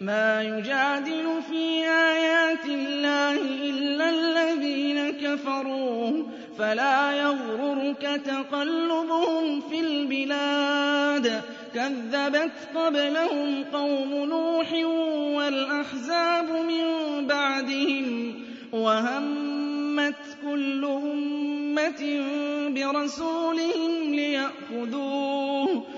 ما يجادل في آيات الله إلا الذين كفروا فلا يغررك تقلبهم في البلاد. كذبت قبلهم قوم نوح والأحزاب من بعدهم وهمت كل أمة برسولهم ليأخذوه.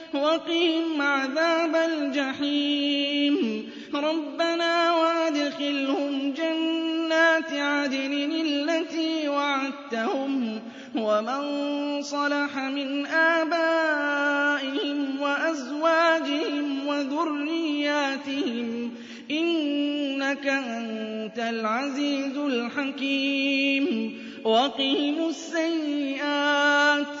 وقهم عذاب الجحيم. ربنا وادخلهم جنات عدن التي وعدتهم ومن صلح من آبائهم وأزواجهم وذرياتهم إنك أنت العزيز الحكيم. وقهم السيئات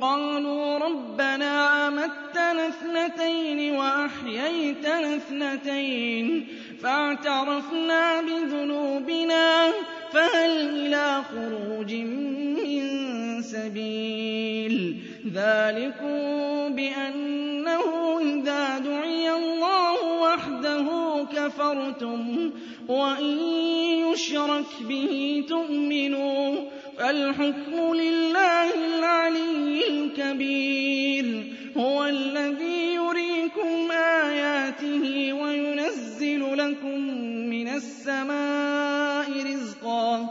قالوا ربنا أمتنا اثنتين وأحييتنا اثنتين فاعترفنا بذنوبنا فهل إلى خروج من سبيل ذلكم بأنه إذا دعي الله وحده كفرتم وإن يشرك به تؤمنوا فالحكم لله العلي الكبير هو الذي يريكم آياته وينزل لكم من السماء رزقا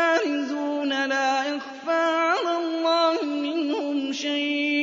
بارزون لا يخفى على الله منهم شيء.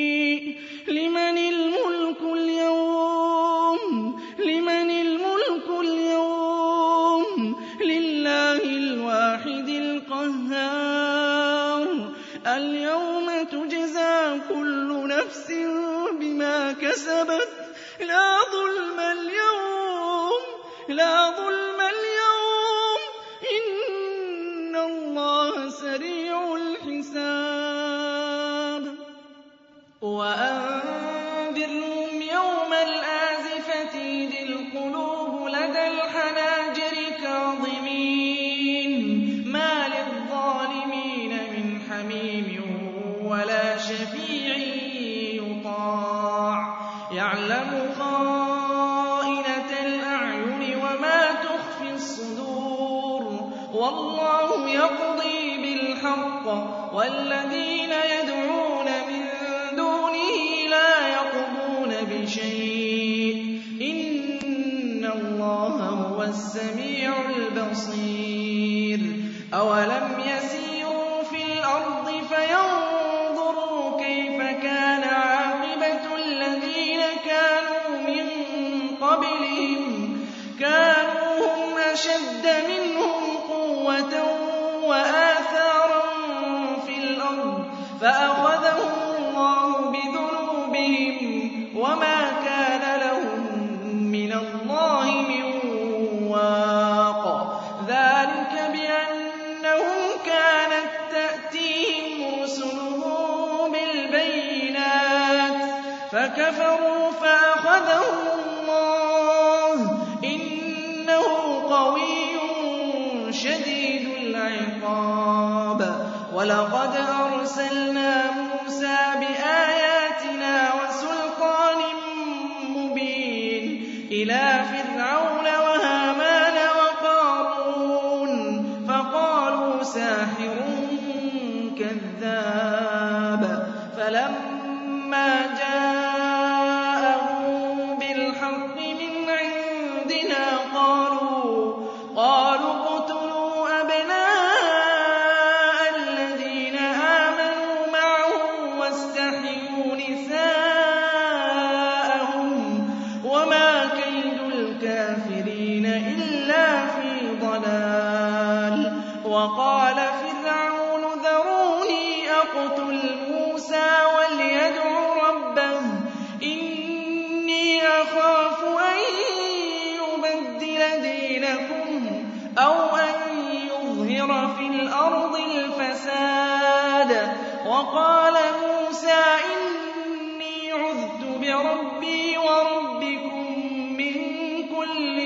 وَالَّذِينَ يَدْعُونَ مِن دُونِهِ لَا يَقْضُونَ بِشَيْءٍ ۗ. إِنَّ اللَّهَ هُوَ السَّمِيعُ الْبَصِيرُ. فأغفر ساحر كذاب فلما الْأَرْضِ الْفَسَادَ. وَقَالَ مُوسَىٰ إِنِّي عُذْتُ بِرَبِّي وَرَبِّكُم مِّن كُلِّ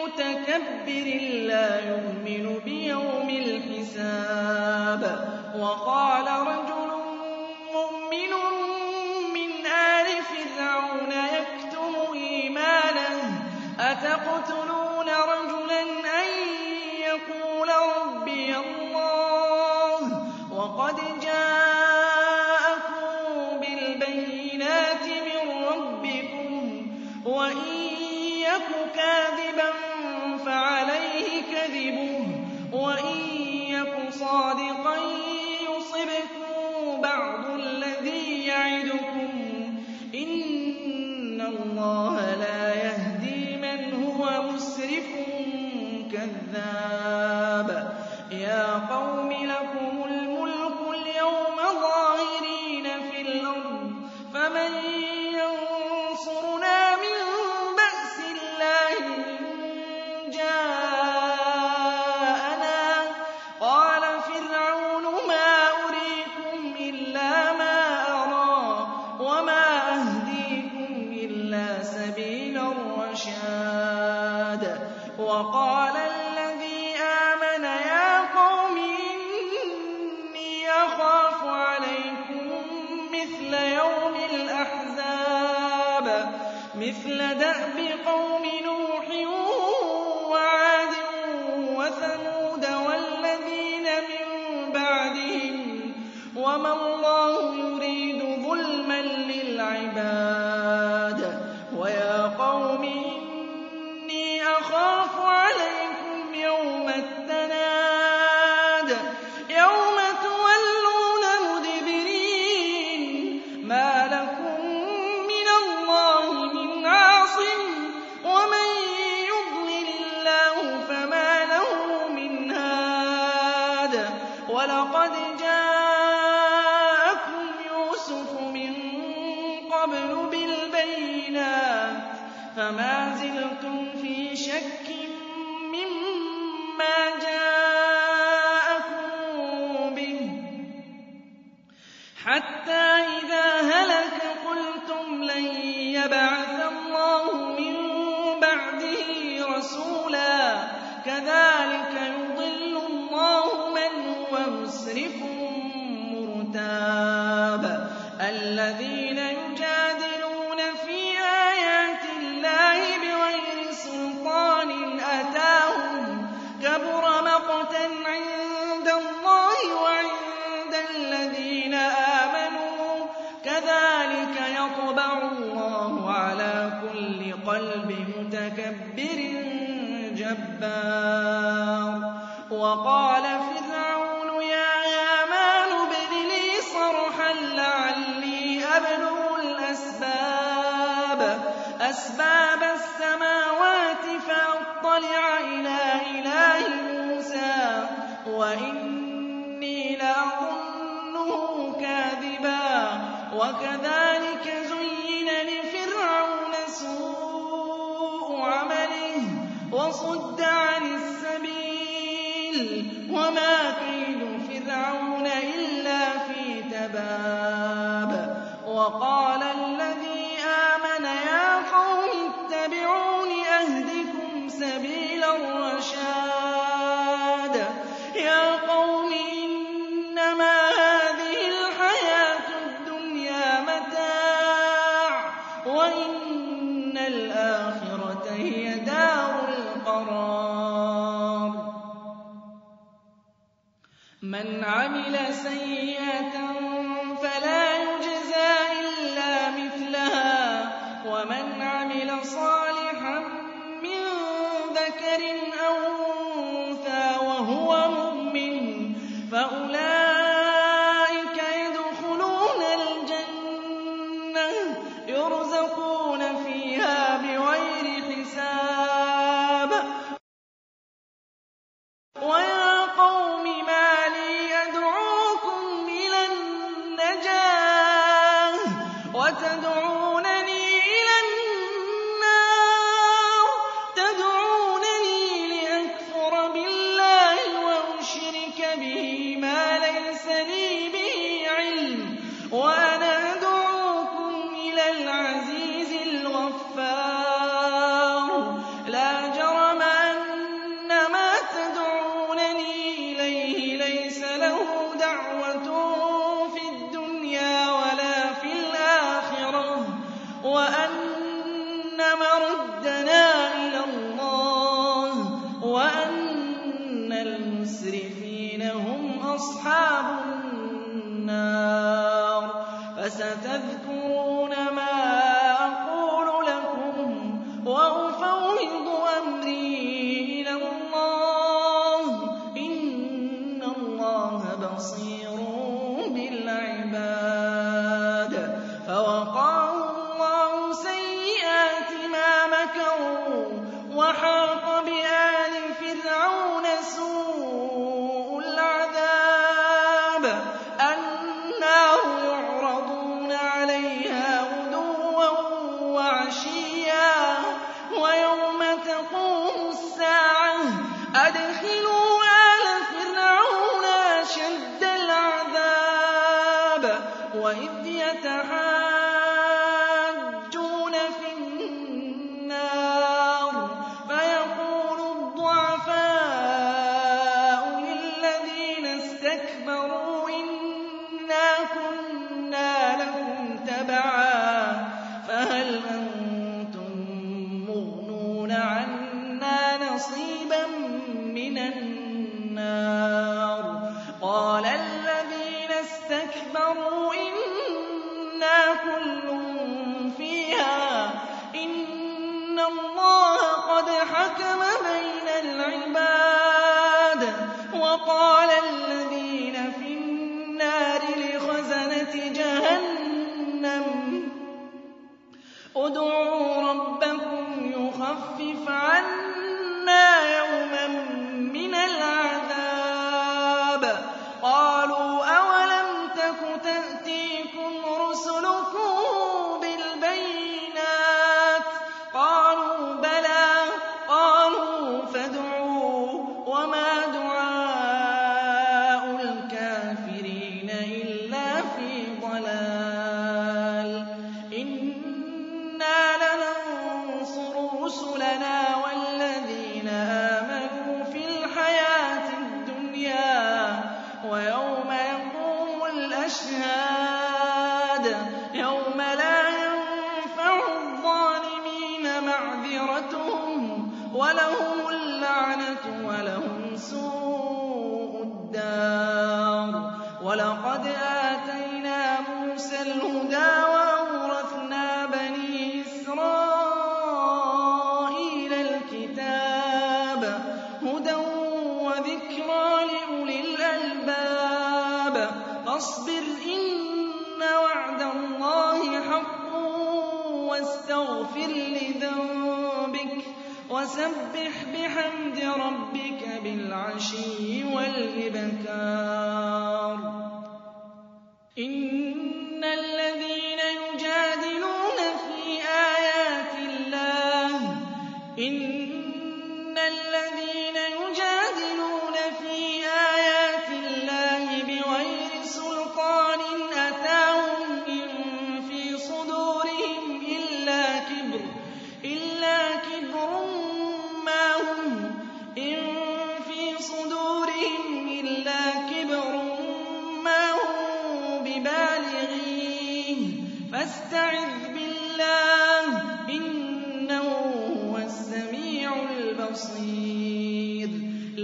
مُتَكَبِّرٍ لَّا يُؤْمِنُ بِيَوْمِ الْحِسَابِ. وَقَالَ رب كَذِبُهُ ۖ وَإِن يَكُ صَادِقًا يُصِبْكُم بَعْضُ الَّذِي يَعِدُكُمْ ۖ. إِنَّ اللَّهَ لَا يَهْدِي مَنْ هُوَ مُسْرِفٌ كَذَّابٌ. الَّذِي آمَنَ يَا قَوْمِ إِنِّي أَخَافُ عَلَيْكُم مِّثْلَ يَوْمِ الْأَحْزَابِ وَلَقَدْ عند الله وعند الذين آمنوا كذلك يطبع الله على كل قلب متكبر جبار. وقال فرعون يا هامان ابن لي صرحا لعلي أبلغ الأسباب. أسباب وَإِنِّي لَأَظُنُّهُ كَاذِبًا ۚ وَكَذَٰلِكَ زُيِّنَ لِفِرْعَوْنَ سُوءُ عَمَلِهِ وَصُدَّ عَنِ السَّبِيلِ ۚ وَمَا كَيْدُ فِرْعَوْنَ إِلَّا فِي تَبَابٍ ۚ وَقَالَ الَّذِي آمَنَ يَا قَوْمِ اتَّبِعُونِ أَهْدِكُمْ سَبِيلَ الرَّشَادِ مَنْ عَمِلَ سَيِّئَةً أصحاب كُلٌّ فِيهَا ۚ إِنَّ اللَّهَ قَدْ حَكَمَ بَيْنَ الْعِبَادِ وَقَالَ الَّذِينَ فِي النَّارِ لِخَزَنَةِ جَهَنَّمَ ادْعُوا رَبَّكُمْ يُخَفِّفْ عَنَّا فاصبر إن وعد الله حق واستغفر لذنبك وسبح بحمد ربك بالعشي والإبكار. إن الذين يجادلون في آيات الله إن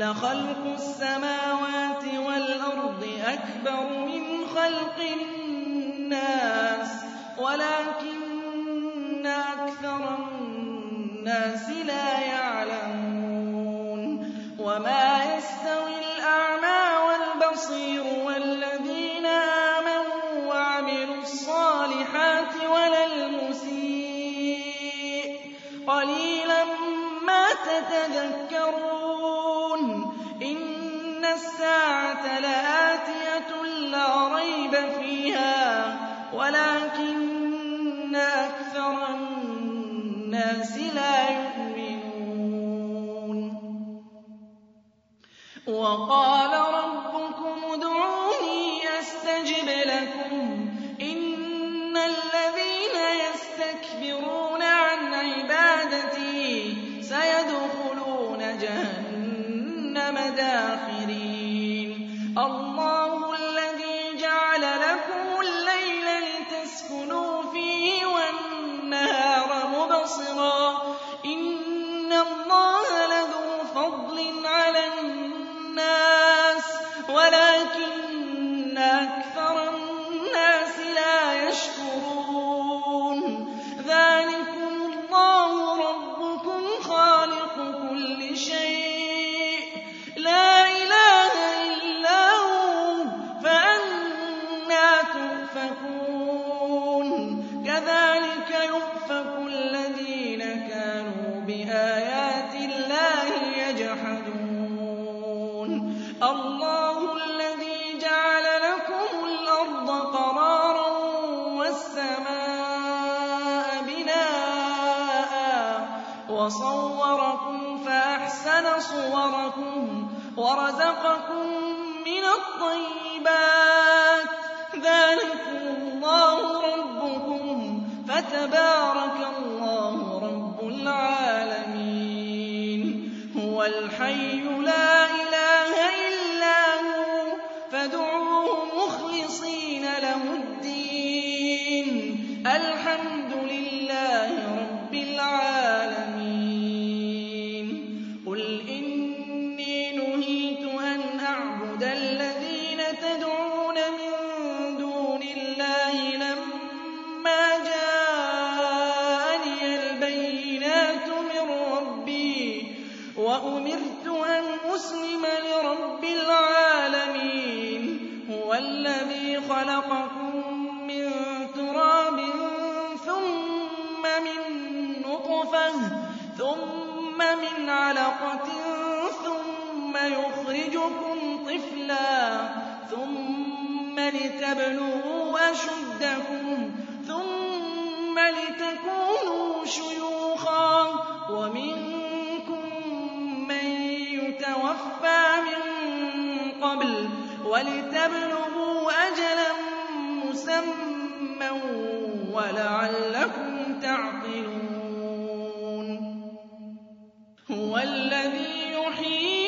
لَخَلْقُ السَّمَاوَاتِ وَالْأَرْضِ أَكْبَرُ مِنْ خَلْقِ النَّاسِ وَلَكِنَّ أَكْثَرَ النَّاسِ لَا يَعْلَمُونَ وَلَٰكِنَّ أَكْثَرَ النَّاسِ لَا يُؤْمِنُونَ. صراط وَصَوَّرَكُمْ فَأَحْسَنَ صُوَرَكُمْ وَرَزَقَكُم مِّنَ الطَّيِّبَاتِ ۚ. ذَٰلِكُمُ اللَّهُ رَبُّكُمْ ۖ فَتَبَارَكَ اللَّهُ رَبُّ الْعَالَمِينَ. هُوَ الْحَيُّ نُطْفَةً ثُمَّ مِنْ عَلَقَةٍ ثُمَّ يُخْرِجُكُمْ طِفْلًا ثُمَّ لِتَبْلُغُوا أَشُدَّكُمْ ثُمَّ لِتَكُونُوا شُيُوخًا. وَمِنكُم مَّن يُتَوَفَّىٰ مِن قَبْلُ وَلِتَبْلُغُوا أَجَلًا مُّسَمًّى وَلَعَلَّكُمْ هُوَ الَّذِي يُحْيِي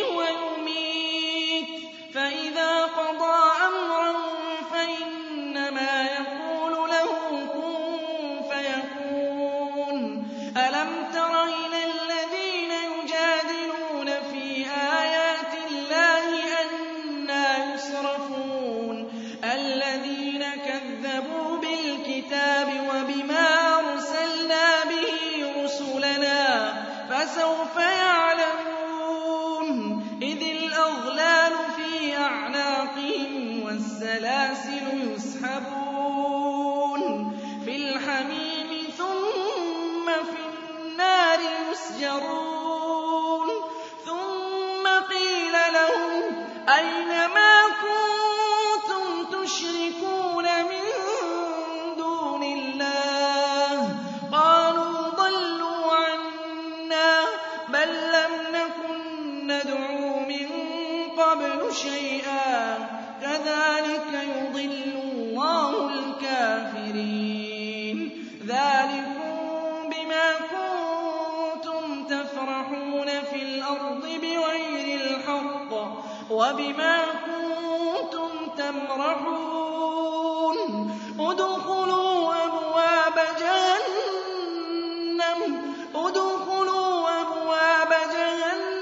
وَبِمَا كُنتُمْ تَمْرَحُونَ. ادْخُلُوا أَبْوَابَ جَهَنَّمَ.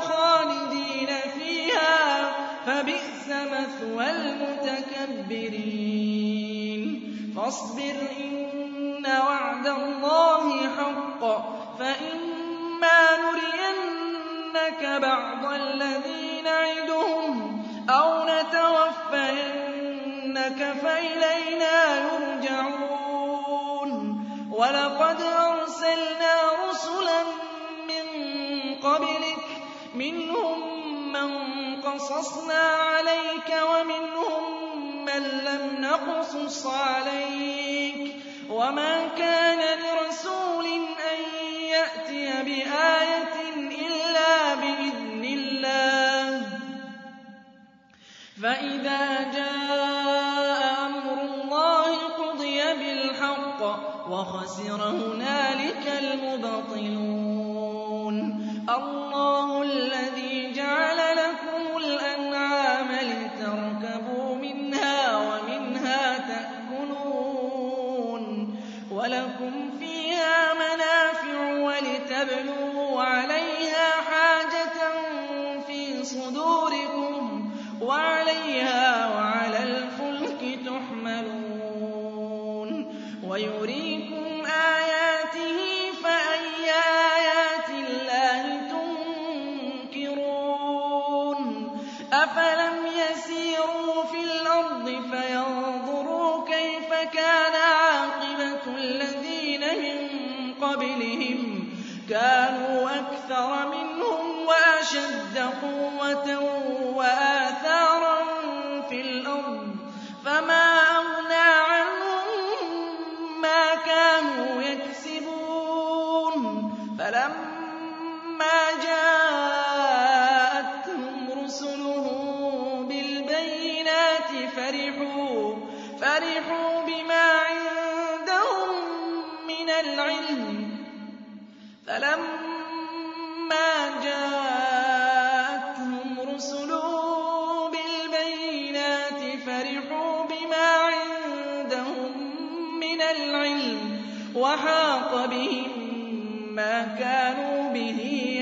خَالِدِينَ فِيهَا ۖ. فَبِئْسَ مَثْوَى الْمُتَكَبِّرِينَ. فَاصْبِرْ إِنَّ وَعْدَ اللَّهِ حَقٌّ ۚ. وَلَقَدْ أَرْسَلْنَا رُسُلًا مِّن قَبْلِكَ مِنْهُم مَّن قَصَصْنَا عَلَيْكَ وَمِنْهُم مَّن لَّمْ نَقْصُصْ عَلَيْكَ ۗ. وَمَا كَانَ لِرَسُولٍ أَن يَأْتِيَ بِآيَةٍ إِلَّا بِإِذْنِ اللَّهِ ۚ. فَإِذَا جَاءَ أَمْرُ اللَّهِ قُضِيَ بِالْحَقِّ ۖ. وَخَسِرَ هُنَالِكَ الْمُبْطِلُونَ. اللَّهُ الَّذِي جَعَلَ قَبْلِهِمْ ۚ كَانُوا أَكْثَرَ مِنْهُمْ وَأَشَدَّ قُوَّةً وَآثَارًا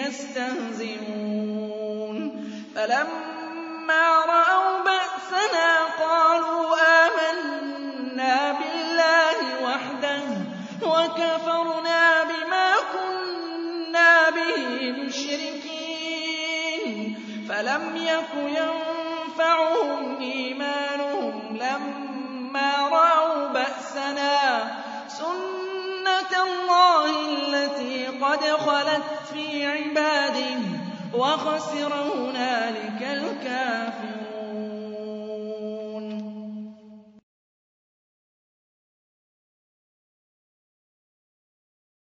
يَسْتَهْزِئُونَ. فَلَمَّا رَأَوْا بَأْسَنَا قَالُوا آمَنَّا بِاللَّهِ وَحْدَهُ وَكَفَرْنَا بِمَا كُنَّا بِهِ مُشْرِكِينَ. فَلَمْ يَكُ يَنفَعُهُمْ عِبَادِهِ ۖ وَخَسِرَ هُنَالِكَ الْكَافِرُونَ